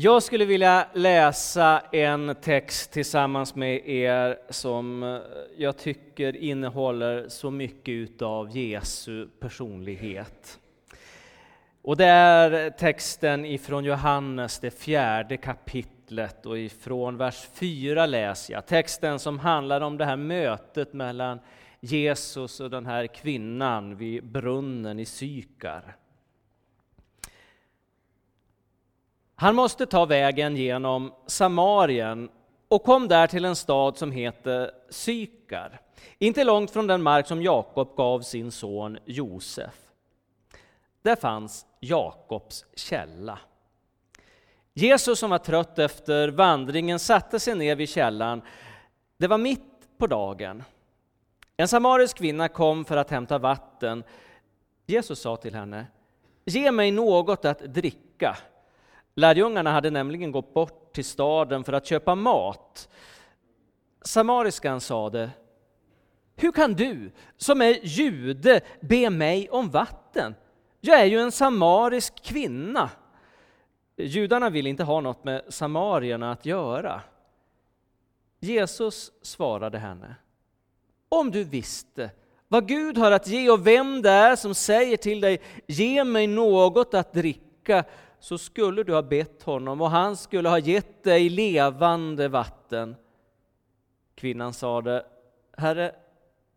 Jag skulle vilja läsa en text tillsammans med er som eh, jag tycker innehåller så mycket utav Jesu personlighet. Och det är texten ifrån Johannes, det fjärde kapitlet och ifrån vers 4 läser jag. Texten som handlar om det här mötet mellan Jesus och den här kvinnan vid brunnen i Sykar. Han måste ta vägen genom Samarien och kom där till en stad som heter Sykar, inte långt från den mark som Jakob gav sin son Josef. Där fanns Jakobs källa. Jesus som var trött efter vandringen satte sig ner vid källan. Det var mitt på dagen. En samarisk kvinna kom för att hämta vatten. Jesus sa till henne, ge mig något att dricka. Lärjungarna hade nämligen gått bort till staden för att köpa mat. Samariskan sade, hur kan du som är jude be mig om vatten? Jag är ju en samarisk kvinna. Judarna vill inte ha något med samarierna att göra. Jesus svarade henne, om du visste vad Gud har att ge och vem det är som säger till dig, ge mig något att dricka, så skulle du ha bett honom och han skulle ha gett dig levande vatten. Kvinnan sade, Herre,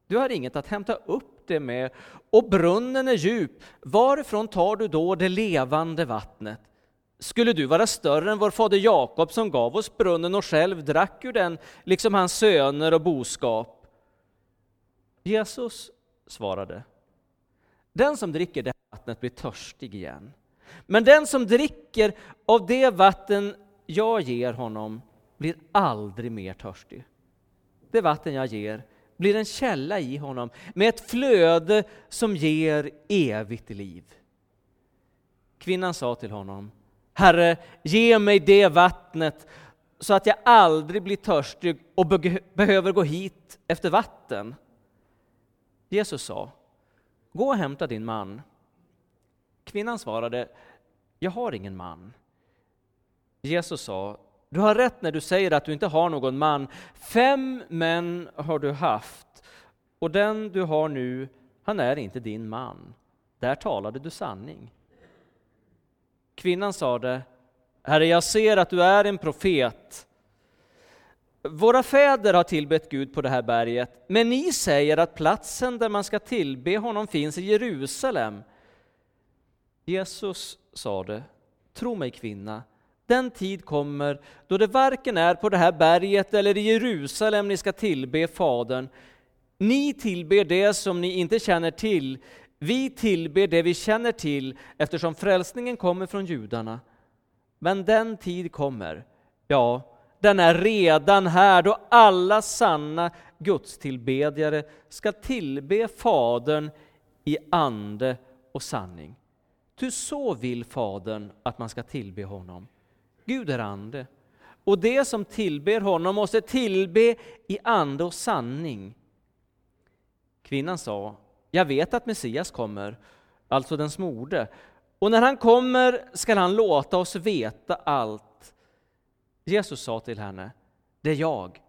du har inget att hämta upp det med och brunnen är djup. Varifrån tar du då det levande vattnet? Skulle du vara större än vår fader Jakob som gav oss brunnen och själv drack ur den, liksom hans söner och boskap? Jesus svarade, den som dricker det vattnet blir törstig igen. Men den som dricker av det vatten jag ger honom blir aldrig mer törstig. Det vatten jag ger blir en källa i honom med ett flöde som ger evigt liv. Kvinnan sa till honom, Herre, ge mig det vattnet så att jag aldrig blir törstig och be behöver gå hit efter vatten. Jesus sa, gå och hämta din man. Kvinnan svarade, jag har ingen man. Jesus sa, du har rätt när du säger att du inte har någon man. Fem män har du haft, och den du har nu, han är inte din man. Där talade du sanning. Kvinnan sade, Herre, jag ser att du är en profet. Våra fäder har tillbett Gud på det här berget, men ni säger att platsen där man ska tillbe honom finns i Jerusalem. Jesus sade, tro mig kvinna, den tid kommer då det varken är på det här berget eller i Jerusalem ni ska tillbe Fadern. Ni tillber det som ni inte känner till, vi tillber det vi känner till eftersom frälsningen kommer från judarna. Men den tid kommer, ja, den är redan här då alla sanna gudstillbedjare ska tillbe Fadern i ande och sanning. Ty så vill Fadern att man ska tillbe honom. Gud är ande, och det som tillber honom måste tillbe i ande och sanning. Kvinnan sa, jag vet att Messias kommer, alltså den smorde, och när han kommer skall han låta oss veta allt. Jesus sa till henne, det är jag,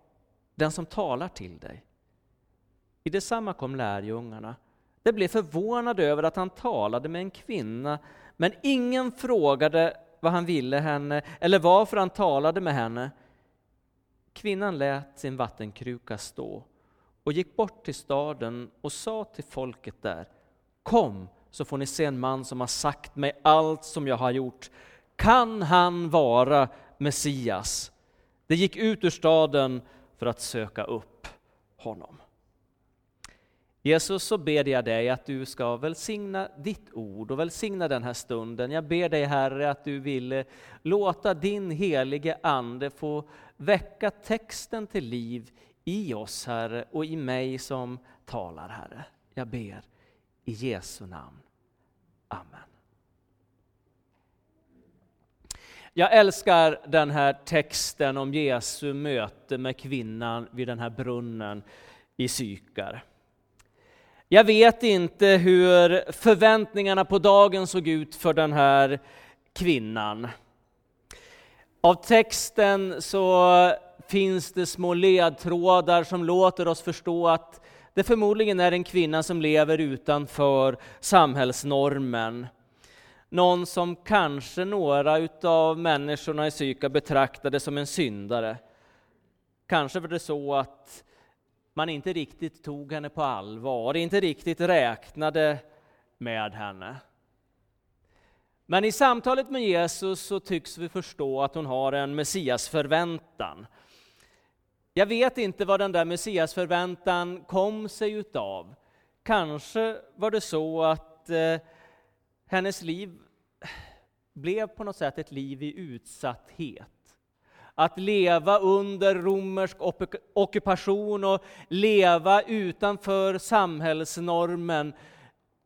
den som talar till dig. I detsamma kom lärjungarna de blev förvånade över att han talade med en kvinna, men ingen frågade vad han ville henne eller varför han talade med henne. Kvinnan lät sin vattenkruka stå och gick bort till staden och sa till folket där, Kom så får ni se en man som har sagt mig allt som jag har gjort. Kan han vara Messias? De gick ut ur staden för att söka upp honom. Jesus, så ber jag dig att du ska välsigna ditt ord och välsigna den här stunden. Jag ber dig Herre att du vill eh, låta din helige Ande få väcka texten till liv i oss Herre och i mig som talar Herre. Jag ber i Jesu namn. Amen. Jag älskar den här texten om Jesu möte med kvinnan vid den här brunnen i Sykar. Jag vet inte hur förväntningarna på dagen såg ut för den här kvinnan. Av texten så finns det små ledtrådar som låter oss förstå att det förmodligen är en kvinna som lever utanför samhällsnormen. Någon som kanske några av människorna i Syka betraktade som en syndare. Kanske var det så att man inte riktigt tog henne på allvar, inte riktigt räknade med henne. Men i samtalet med Jesus så tycks vi förstå att hon har en Messiasförväntan. Jag vet inte vad den där Messiasförväntan kom sig utav. Kanske var det så att eh, hennes liv blev på något sätt ett liv i utsatthet. Att leva under romersk ockupation och leva utanför samhällsnormen.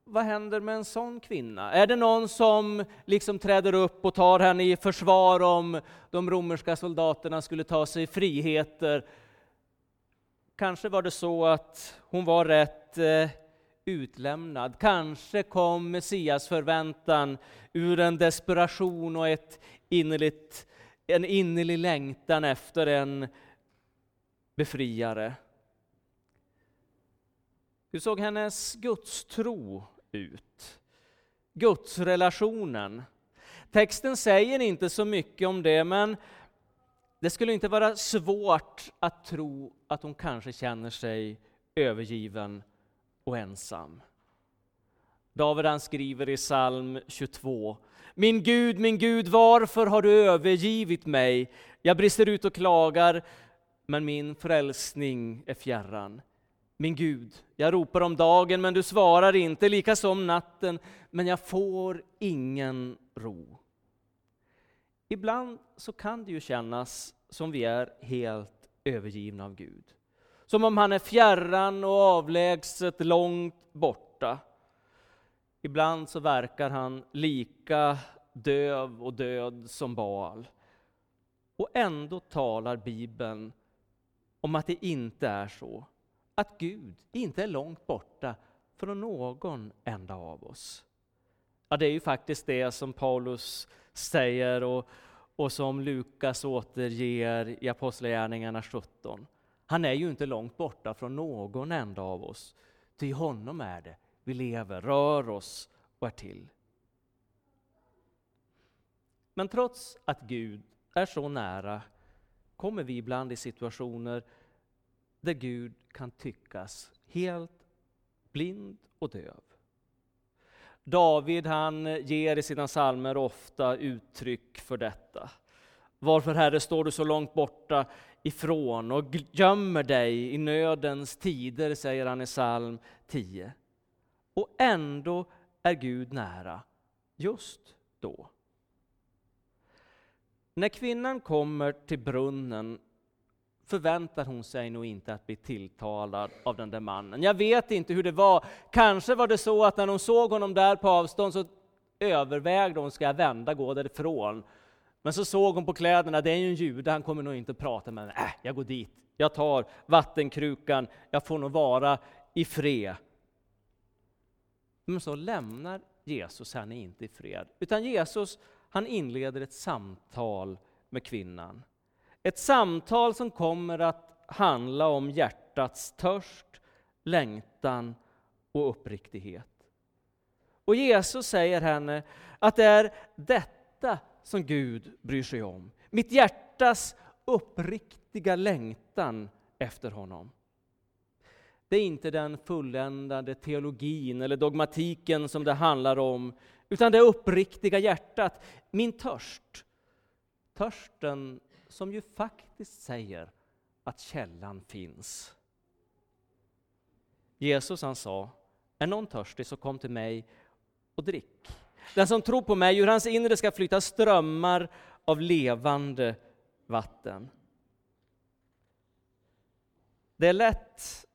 Vad händer med en sån kvinna? Är det någon som liksom träder upp och tar henne i försvar om de romerska soldaterna skulle ta sig friheter? Kanske var det så att hon var rätt eh, utlämnad. Kanske kom Messias förväntan ur en desperation och ett innerligt, en innerlig längtan efter en befriare. Hur såg hennes gudstro ut? Gudsrelationen. Texten säger inte så mycket om det, men det skulle inte vara svårt att tro att hon kanske känner sig övergiven och ensam. David han skriver i psalm 22. Min Gud, min Gud, varför har du övergivit mig? Jag brister ut och klagar, men min frälsning är fjärran. Min Gud, jag ropar om dagen, men du svarar inte, lika som natten, men jag får ingen ro. Ibland så kan det ju kännas som vi är helt övergivna av Gud. Som om han är fjärran och avlägset långt borta. Ibland så verkar han lika döv och död som Baal. Och ändå talar Bibeln om att det inte är så. Att Gud inte är långt borta från någon enda av oss. Ja, det är ju faktiskt det som Paulus säger och, och som Lukas återger i Apostlagärningarna 17. Han är ju inte långt borta från någon enda av oss. Till honom är det vi lever, rör oss och är till. Men trots att Gud är så nära kommer vi ibland i situationer där Gud kan tyckas helt blind och döv. David han ger i sina psalmer ofta uttryck för detta. Varför, Herre, står du så långt borta ifrån och gömmer dig i nödens tider, säger han i psalm 10. Och ändå är Gud nära, just då. När kvinnan kommer till brunnen förväntar hon sig nog inte att bli tilltalad av den där mannen. Jag vet inte hur det var. Kanske var det så att när hon såg honom där på avstånd så övervägde hon, ska jag vända, gå därifrån? Men så såg hon på kläderna, det är ju en jude, han kommer nog inte prata med mig. Äh, jag går dit, jag tar vattenkrukan, jag får nog vara i fred. Men så lämnar Jesus henne inte i fred, utan Jesus han inleder ett samtal med kvinnan. Ett samtal som kommer att handla om hjärtats törst, längtan och uppriktighet. Och Jesus säger henne att det är detta som Gud bryr sig om. Mitt hjärtas uppriktiga längtan efter honom. Det är inte den fulländade teologin eller dogmatiken som det handlar om, utan det uppriktiga hjärtat, min törst. Törsten som ju faktiskt säger att källan finns. Jesus han sa, är någon törstig så kom till mig och drick. Den som tror på mig, ur hans inre ska flyta strömmar av levande vatten. Det är lätt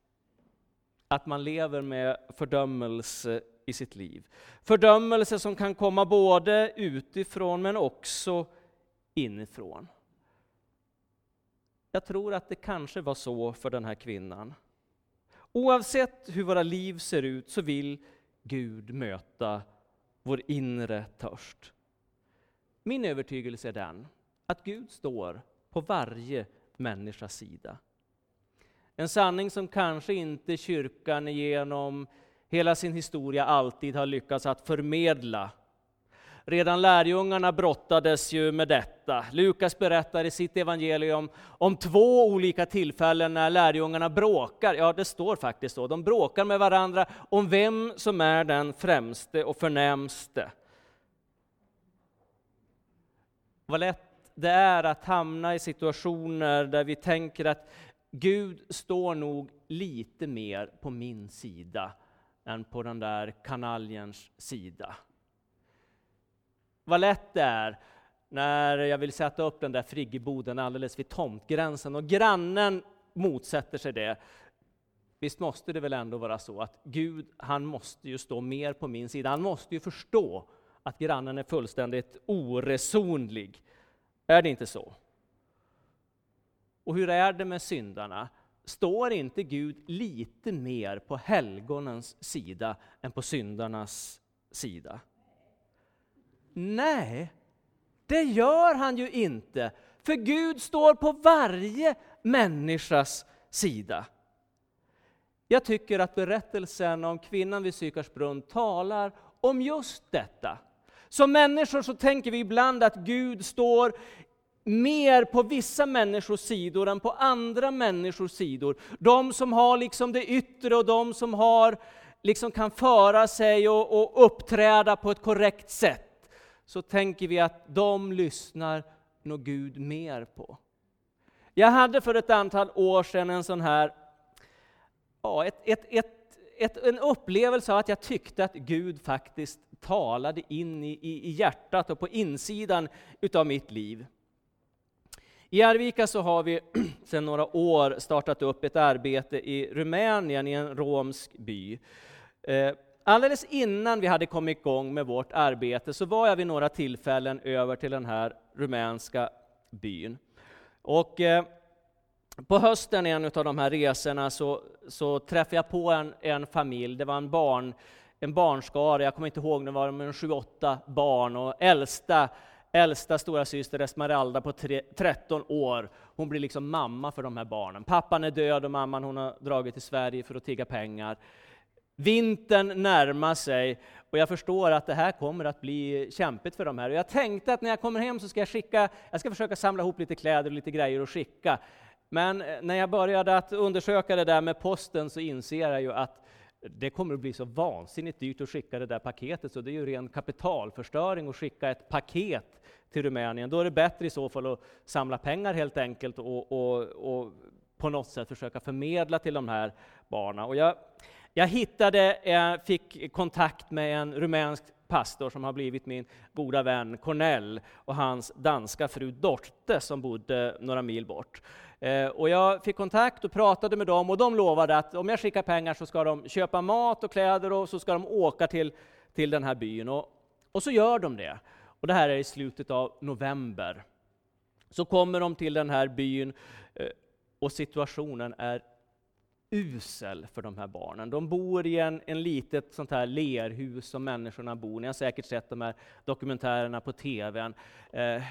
att man lever med fördömelse i sitt liv. Fördömelse som kan komma både utifrån men också inifrån. Jag tror att det kanske var så för den här kvinnan. Oavsett hur våra liv ser ut så vill Gud möta vår inre törst. Min övertygelse är den att Gud står på varje människas sida. En sanning som kanske inte kyrkan genom hela sin historia alltid har lyckats att förmedla. Redan lärjungarna brottades ju med detta. Lukas berättar i sitt evangelium om två olika tillfällen när lärjungarna bråkar. Ja, det står faktiskt så. De bråkar med varandra om vem som är den främste och förnämste. Vad lätt det är att hamna i situationer där vi tänker att Gud står nog lite mer på min sida än på den där kanaljens sida. Vad lätt det är när jag vill sätta upp den där friggeboden alldeles vid tomtgränsen och grannen motsätter sig det. Visst måste det väl ändå vara så att Gud, han måste ju stå mer på min sida. Han måste ju förstå att grannen är fullständigt oresonlig. Är det inte så? Och hur är det med syndarna? Står inte Gud lite mer på helgonens sida än på syndarnas sida? Nej, det gör han ju inte. För Gud står på varje människas sida. Jag tycker att berättelsen om kvinnan vid Sykarsbrunn talar om just detta. Som människor så tänker vi ibland att Gud står mer på vissa människors sidor än på andra människors sidor. De som har liksom det yttre och de som har, liksom kan föra sig och, och uppträda på ett korrekt sätt. Så tänker vi att de lyssnar nog Gud mer på. Jag hade för ett antal år sedan en sån här, ja, ett, ett, ett, ett en upplevelse av att jag tyckte att Gud faktiskt talade in i, i, i hjärtat och på insidan utav mitt liv. I Arvika så har vi sedan några år startat upp ett arbete i Rumänien, i en romsk by. Eh, alldeles innan vi hade kommit igång med vårt arbete så var jag vid några tillfällen över till den här rumänska byn. Och eh, på hösten en av de här resorna så, så träffade jag på en, en familj, det var en barn en barnskara, jag kommer inte ihåg, det var de 28 barn och äldsta äldsta stora syster Esmeralda på tre, 13 år, hon blir liksom mamma för de här barnen. Pappan är död och mamman hon har dragit till Sverige för att tigga pengar. Vintern närmar sig och jag förstår att det här kommer att bli kämpigt för de här. Och jag tänkte att när jag kommer hem så ska jag skicka, jag ska försöka samla ihop lite kläder och lite grejer och skicka. Men eh, när jag började att undersöka det där med posten så inser jag ju att det kommer att bli så vansinnigt dyrt att skicka det där paketet, så det är ju ren kapitalförstöring att skicka ett paket till Rumänien. Då är det bättre i så fall att samla pengar helt enkelt och, och, och på något sätt försöka förmedla till de här barnen. Och jag, jag hittade, jag fick kontakt med en rumänsk pastor som har blivit min goda vän Cornell och hans danska fru Dorte som bodde några mil bort. Eh, och jag fick kontakt och pratade med dem och de lovade att om jag skickar pengar så ska de köpa mat och kläder och så ska de åka till, till den här byn. Och, och så gör de det. Och det här är i slutet av november. Så kommer de till den här byn eh, och situationen är usel för de här barnen. De bor i en, en litet sånt här lerhus som människorna bor Ni har säkert sett de här dokumentärerna på TV. Eh,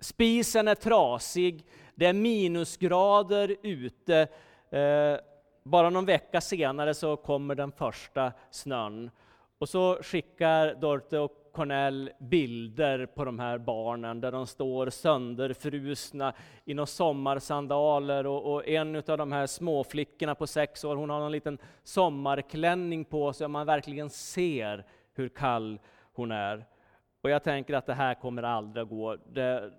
spisen är trasig, det är minusgrader ute. Eh, bara någon vecka senare så kommer den första snön. Och så skickar Dorte och Cornell bilder på de här barnen där de står sönderfrusna i några sommarsandaler och, och en av de här småflickorna på sex år, hon har en liten sommarklänning på sig och man verkligen ser hur kall hon är. Och jag tänker att det här kommer aldrig att gå. Det,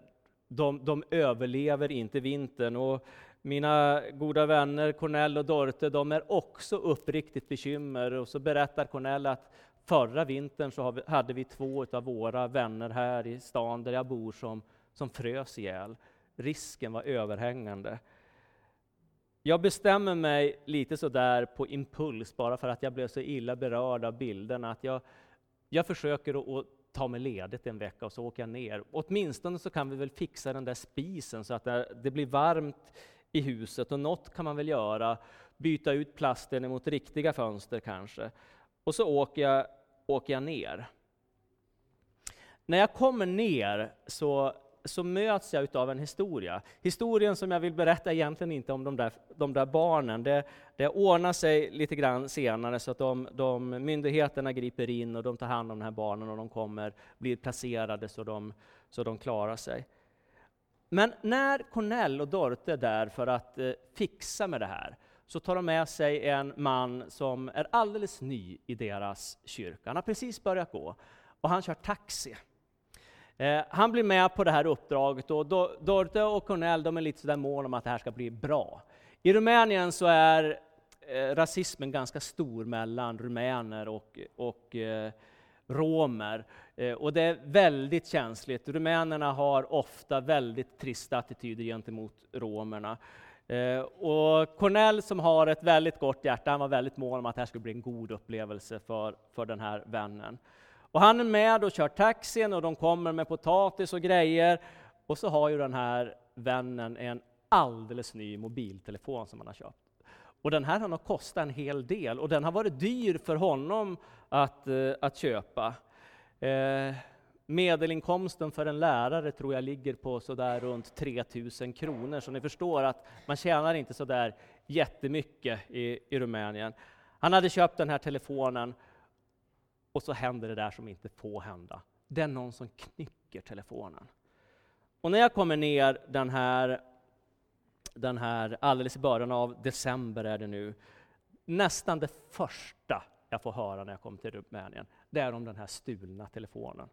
de, de överlever inte vintern. Och mina goda vänner Cornell och Dorte, de är också uppriktigt bekymmer. Och så berättar Cornell att förra vintern så hade vi två av våra vänner här i stan där jag bor som, som frös ihjäl. Risken var överhängande. Jag bestämmer mig lite sådär på impuls, bara för att jag blev så illa berörd av bilderna, att jag, jag försöker att ta mig ledigt en vecka och så åker jag ner. Åtminstone så kan vi väl fixa den där spisen så att det blir varmt i huset och något kan man väl göra, byta ut plasten mot riktiga fönster kanske. Och så åker jag, åker jag ner. När jag kommer ner så så möts jag av en historia. Historien som jag vill berätta är egentligen inte om de där, de där barnen. Det, det ordnar sig lite grann senare så att de, de myndigheterna griper in och de tar hand om de här barnen och de kommer, blir placerade så de, så de klarar sig. Men när Cornell och Dorte är där för att eh, fixa med det här, så tar de med sig en man som är alldeles ny i deras kyrka. Han har precis börjat gå och han kör taxi. Eh, han blir med på det här uppdraget och Dorte och Cornell de är lite sådär måna om att det här ska bli bra. I Rumänien så är eh, rasismen ganska stor mellan rumäner och, och eh, romer. Eh, och det är väldigt känsligt. Rumänerna har ofta väldigt trista attityder gentemot romerna. Eh, och Cornell som har ett väldigt gott hjärta, han var väldigt mån om att det här skulle bli en god upplevelse för, för den här vännen. Och han är med och kör taxin och de kommer med potatis och grejer. Och så har ju den här vännen en alldeles ny mobiltelefon som han har köpt. Och den här har kostat en hel del och den har varit dyr för honom att, eh, att köpa. Eh, medelinkomsten för en lärare tror jag ligger på sådär runt 3000 kronor, så ni förstår att man tjänar inte sådär jättemycket i, i Rumänien. Han hade köpt den här telefonen och så händer det där som inte får hända. Det är någon som knycker telefonen. Och när jag kommer ner den här, den här alldeles i början av december är det nu, nästan det första jag får höra när jag kommer till Rumänien, det är om den här stulna telefonen.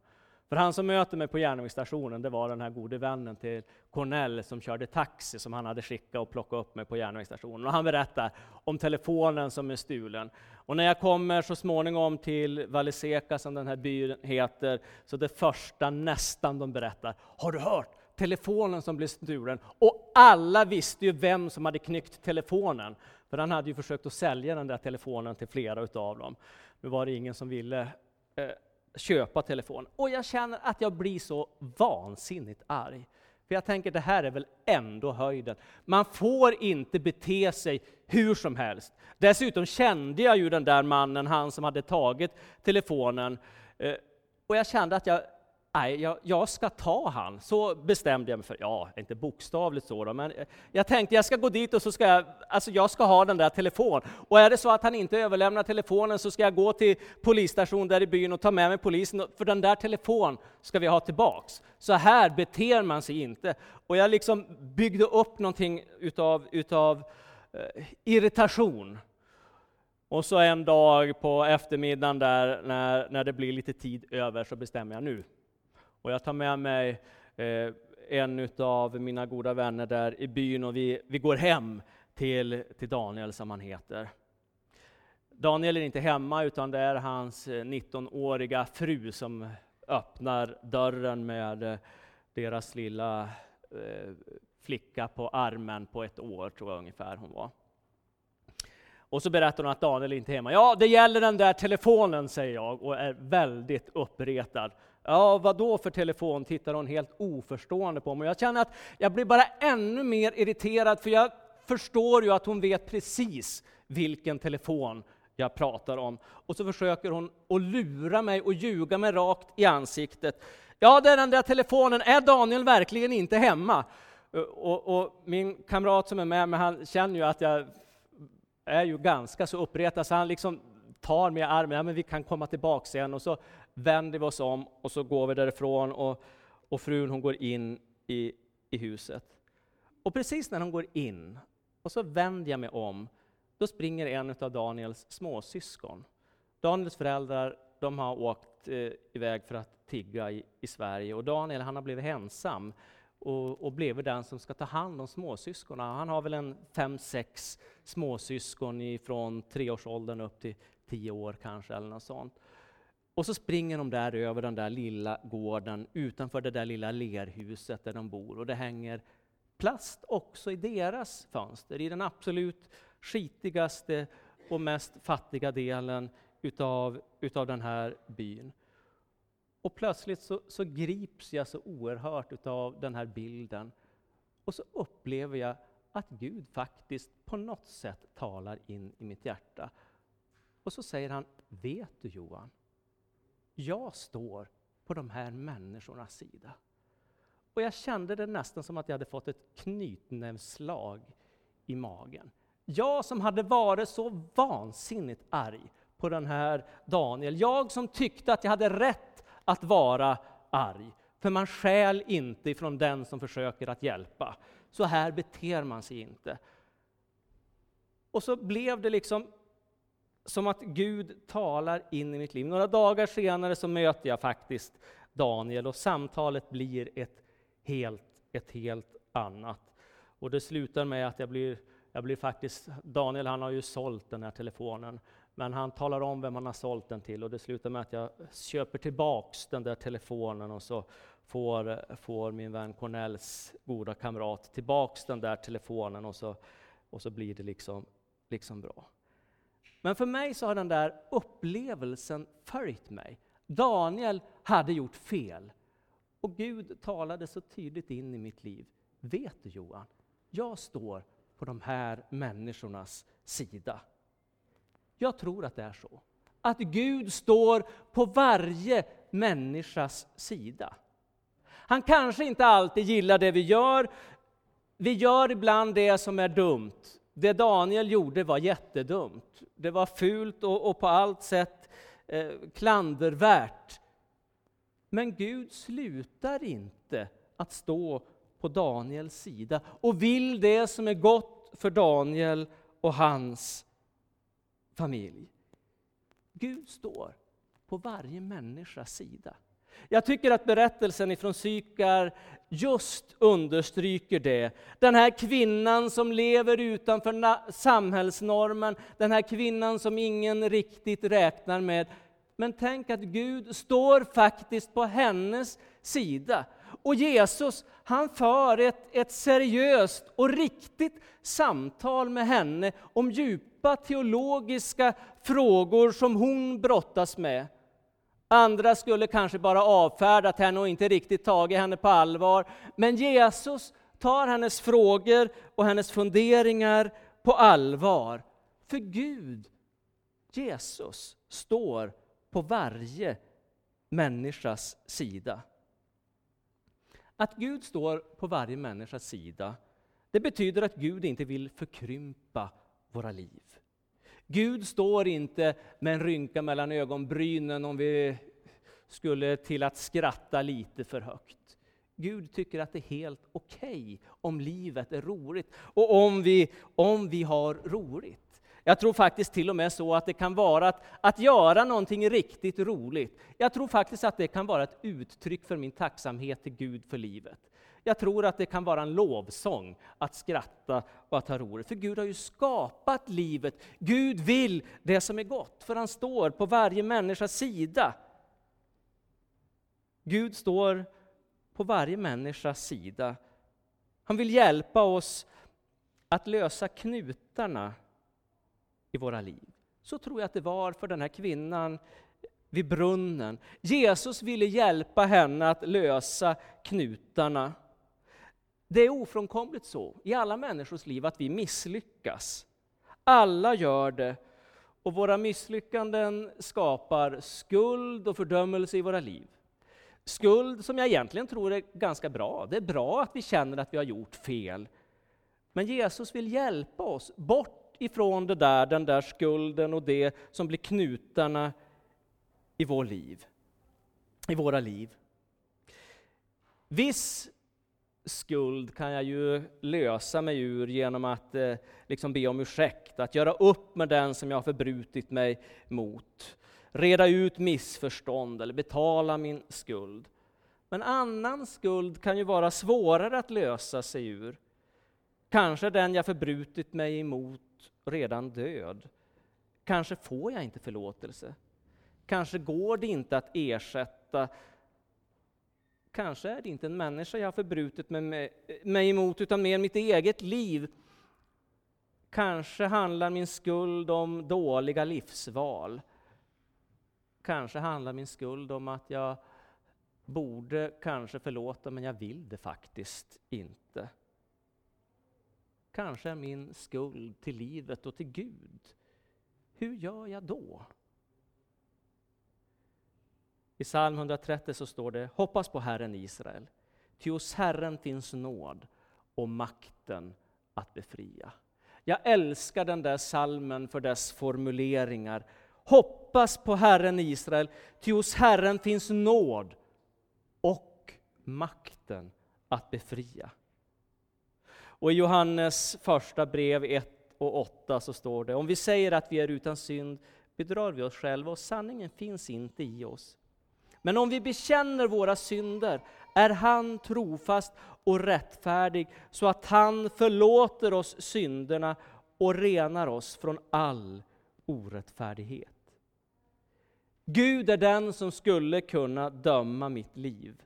För han som möter mig på järnvägsstationen, det var den här gode vännen till Cornell som körde taxi, som han hade skickat och plockat upp mig på järnvägsstationen. Och han berättar om telefonen som är stulen. Och när jag kommer så småningom till Valiseka, som den här byn heter, så det första nästan de berättar, har du hört? Telefonen som blev stulen. Och alla visste ju vem som hade knyckt telefonen. För han hade ju försökt att sälja den där telefonen till flera utav dem. Nu var det ingen som ville eh, köpa telefon. Och jag känner att jag blir så vansinnigt arg. För jag tänker, det här är väl ändå höjden. Man får inte bete sig hur som helst. Dessutom kände jag ju den där mannen, han som hade tagit telefonen. Eh, och jag kände att jag nej, jag, jag, ska ta han. Så bestämde jag mig för. Ja, inte bokstavligt så då, men jag tänkte jag ska gå dit och så ska jag, alltså jag ska ha den där telefonen. Och är det så att han inte överlämnar telefonen så ska jag gå till polisstationen där i byn och ta med mig polisen, för den där telefonen ska vi ha tillbaks. Så här beter man sig inte. Och jag liksom byggde upp någonting utav, utav eh, irritation. Och så en dag på eftermiddagen där, när, när det blir lite tid över, så bestämmer jag nu och jag tar med mig eh, en av mina goda vänner där i byn och vi, vi går hem till, till Daniel som han heter. Daniel är inte hemma utan det är hans eh, 19-åriga fru som öppnar dörren med eh, deras lilla eh, flicka på armen på ett år, tror jag ungefär hon var. Och så berättar hon att Daniel inte är hemma. Ja, det gäller den där telefonen, säger jag och är väldigt uppretad. Ja, vad då för telefon? tittar hon helt oförstående på mig. Jag känner att jag blir bara ännu mer irriterad, för jag förstår ju att hon vet precis vilken telefon jag pratar om. Och så försöker hon att lura mig och ljuga mig rakt i ansiktet. Ja, det är den där telefonen. Är Daniel verkligen inte hemma? Eh, och, och min kamrat som är med mig, han känner ju att jag är ju ganska så uppretad, så han liksom tar mig i armen. Ja, men vi kan komma tillbaka sen. Och så vänder vi oss om och så går vi därifrån och, och frun hon går in i, i huset. Och precis när hon går in och så vänder jag mig om, då springer en av Daniels småsyskon. Daniels föräldrar de har åkt eh, iväg för att tigga i, i, Sverige och Daniel han har blivit ensam och, och blivit den som ska ta hand om småsyskonen. Han har väl en fem, sex småsyskon från treårsåldern upp till tio år kanske, eller något sånt. Och så springer de där över den där lilla gården utanför det där lilla lerhuset där de bor. Och det hänger plast också i deras fönster, i den absolut skitigaste och mest fattiga delen utav, utav den här byn. Och plötsligt så, så grips jag så oerhört utav den här bilden. Och så upplever jag att Gud faktiskt på något sätt talar in i mitt hjärta. Och så säger han, vet du Johan, jag står på de här människornas sida. Och jag kände det nästan som att jag hade fått ett knytnävsslag i magen. Jag som hade varit så vansinnigt arg på den här Daniel. Jag som tyckte att jag hade rätt att vara arg. För man skäl inte ifrån den som försöker att hjälpa. Så här beter man sig inte. Och så blev det liksom som att Gud talar in i mitt liv. Några dagar senare så möter jag faktiskt Daniel och samtalet blir ett helt, ett helt annat. Och det slutar med att jag blir, jag blir faktiskt, Daniel han har ju sålt den här telefonen, men han talar om vem han har sålt den till och det slutar med att jag köper tillbaks den där telefonen och så får, får min vän Cornells goda kamrat tillbaks den där telefonen och så, och så blir det liksom, liksom bra. Men för mig så har den där upplevelsen följt mig. Daniel hade gjort fel. Och Gud talade så tydligt in i mitt liv. Vet du Johan, jag står på de här människornas sida. Jag tror att det är så. Att Gud står på varje människas sida. Han kanske inte alltid gillar det vi gör. Vi gör ibland det som är dumt. Det Daniel gjorde var jättedumt. Det var fult och, och på allt sätt eh, klandervärt. Men Gud slutar inte att stå på Daniels sida och vill det som är gott för Daniel och hans familj. Gud står på varje människas sida. Jag tycker att berättelsen ifrån Sykar just understryker det. Den här kvinnan som lever utanför samhällsnormen, den här kvinnan som ingen riktigt räknar med. Men tänk att Gud står faktiskt på hennes sida. Och Jesus, han för ett, ett seriöst och riktigt samtal med henne om djupa teologiska frågor som hon brottas med. Andra skulle kanske bara avfärdat henne och inte riktigt tagit henne på allvar. Men Jesus tar hennes frågor och hennes funderingar på allvar. För Gud, Jesus, står på varje människas sida. Att Gud står på varje människas sida, det betyder att Gud inte vill förkrympa våra liv. Gud står inte med en rynka mellan ögonbrynen om vi skulle till att skratta lite för högt. Gud tycker att det är helt okej okay om livet är roligt och om vi, om vi har roligt. Jag tror faktiskt till och med så att det kan vara att, att göra någonting riktigt roligt. Jag tror faktiskt att det kan vara ett uttryck för min tacksamhet till Gud för livet. Jag tror att det kan vara en lovsång att skratta och att ha roligt. För Gud har ju skapat livet. Gud vill det som är gott, för han står på varje människas sida. Gud står på varje människas sida. Han vill hjälpa oss att lösa knutarna i våra liv. Så tror jag att det var för den här kvinnan vid brunnen. Jesus ville hjälpa henne att lösa knutarna. Det är ofrånkomligt så i alla människors liv att vi misslyckas. Alla gör det. Och våra misslyckanden skapar skuld och fördömelse i våra liv. Skuld som jag egentligen tror är ganska bra. Det är bra att vi känner att vi har gjort fel. Men Jesus vill hjälpa oss bort ifrån det där, den där skulden och det som blir knutarna i vår liv, i våra liv. Viss skuld kan jag ju lösa mig ur genom att eh, liksom be om ursäkt, att göra upp med den som jag har förbrutit mig mot, reda ut missförstånd eller betala min skuld. Men annan skuld kan ju vara svårare att lösa sig ur. Kanske den jag förbrutit mig emot redan död. Kanske får jag inte förlåtelse. Kanske går det inte att ersätta Kanske är det inte en människa jag har förbrutit mig, mig emot, utan mer mitt eget liv. Kanske handlar min skuld om dåliga livsval. Kanske handlar min skuld om att jag borde kanske förlåta, men jag vill det faktiskt inte. Kanske är min skuld till livet och till Gud. Hur gör jag då? I psalm 130 så står det Hoppas på Herren Israel. ty hos Herren finns nåd och makten att befria. Jag älskar den där salmen för dess formuleringar. Hoppas på Herren Israel, ty hos Herren finns nåd och makten att befria. Och i Johannes första brev 1 och 8 så står det, om vi säger att vi är utan synd bedrar vi oss själva och sanningen finns inte i oss. Men om vi bekänner våra synder är han trofast och rättfärdig så att han förlåter oss synderna och renar oss från all orättfärdighet. Gud är den som skulle kunna döma mitt liv.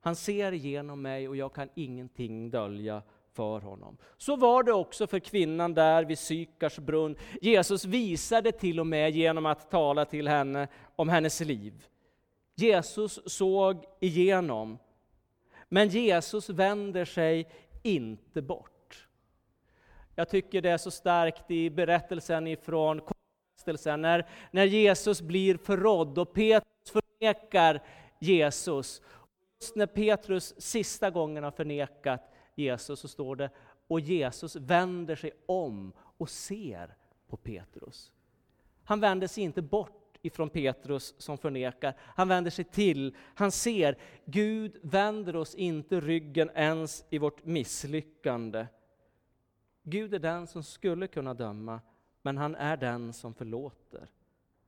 Han ser igenom mig och jag kan ingenting dölja för honom. Så var det också för kvinnan där vid Sykars brunn. Jesus visade till och med genom att tala till henne om hennes liv. Jesus såg igenom, men Jesus vänder sig inte bort. Jag tycker det är så starkt i berättelsen ifrån när, när Jesus blir förrådd och Petrus förnekar Jesus. Just när Petrus sista gången har förnekat Jesus så står det, och Jesus vänder sig om och ser på Petrus. Han vänder sig inte bort ifrån Petrus som förnekar, han vänder sig till, han ser, Gud vänder oss inte ryggen ens i vårt misslyckande. Gud är den som skulle kunna döma, men han är den som förlåter.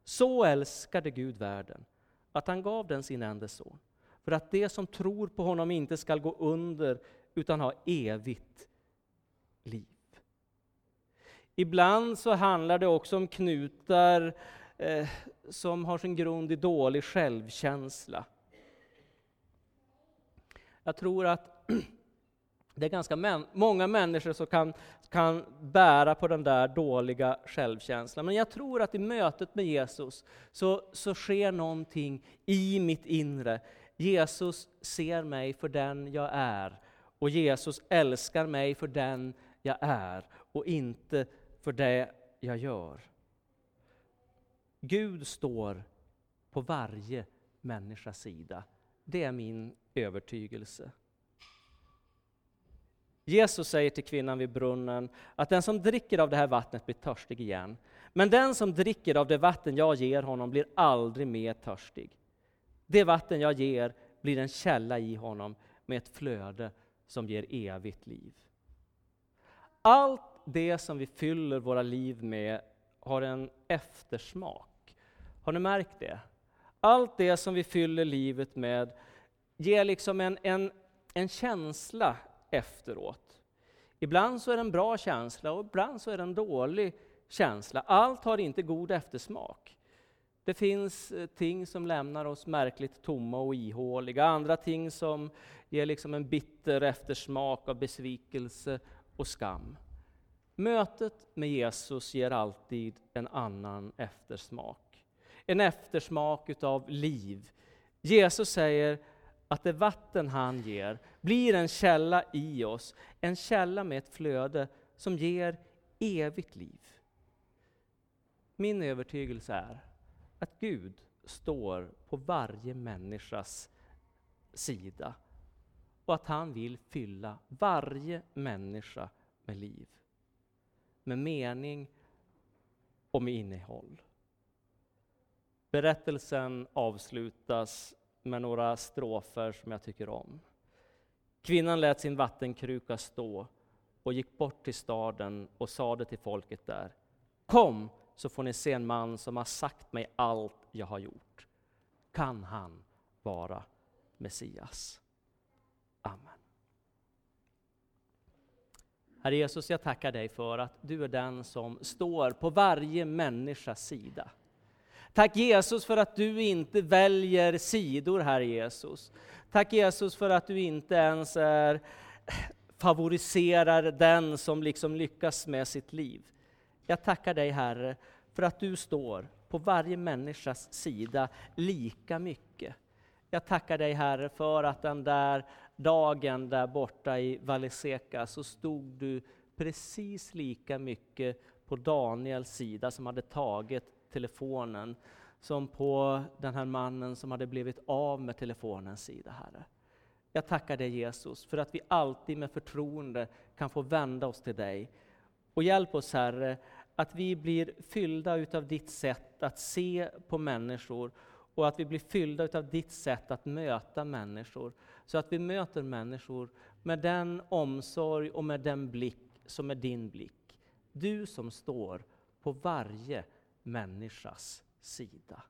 Så älskade Gud världen, att han gav den sin enda son, för att de som tror på honom inte skall gå under utan ha evigt liv. Ibland så handlar det också om knutar eh, som har sin grund i dålig självkänsla. Jag tror att det är ganska män, många människor som kan, kan bära på den där dåliga självkänslan. Men jag tror att i mötet med Jesus så, så sker någonting i mitt inre. Jesus ser mig för den jag är och Jesus älskar mig för den jag är och inte för det jag gör. Gud står på varje människas sida. Det är min övertygelse. Jesus säger till kvinnan vid brunnen att den som dricker av det här vattnet blir törstig igen. Men den som dricker av det vatten jag ger honom blir aldrig mer törstig. Det vatten jag ger blir en källa i honom med ett flöde som ger evigt liv. Allt det som vi fyller våra liv med har en eftersmak. Har ni märkt det? Allt det som vi fyller livet med ger liksom en, en, en känsla efteråt. Ibland så är det en bra känsla och ibland så är det en dålig känsla. Allt har inte god eftersmak. Det finns eh, ting som lämnar oss märkligt tomma och ihåliga, andra ting som ger liksom en bitter eftersmak av besvikelse och skam. Mötet med Jesus ger alltid en annan eftersmak. En eftersmak utav liv. Jesus säger att det vatten han ger blir en källa i oss, en källa med ett flöde som ger evigt liv. Min övertygelse är att Gud står på varje människas sida och att han vill fylla varje människa med liv, med mening och med innehåll. Berättelsen avslutas med några strofer som jag tycker om. Kvinnan lät sin vattenkruka stå och gick bort till staden och sade till folket där. Kom så får ni se en man som har sagt mig allt jag har gjort. Kan han vara Messias? Amen. Herre Jesus, jag tackar dig för att du är den som står på varje människas sida. Tack Jesus för att du inte väljer sidor, Herre Jesus. Tack Jesus för att du inte ens är, favoriserar den som liksom lyckas med sitt liv. Jag tackar dig Herre för att du står på varje människas sida lika mycket. Jag tackar dig Herre för att den där dagen där borta i Valleseca så stod du precis lika mycket på Daniels sida som hade tagit telefonen som på den här mannen som hade blivit av med telefonens sida, Herre. Jag tackar dig Jesus för att vi alltid med förtroende kan få vända oss till dig. Och hjälp oss Herre att vi blir fyllda utav ditt sätt att se på människor och att vi blir fyllda utav ditt sätt att möta människor. Så att vi möter människor med den omsorg och med den blick som är din blick. Du som står på varje människas sida.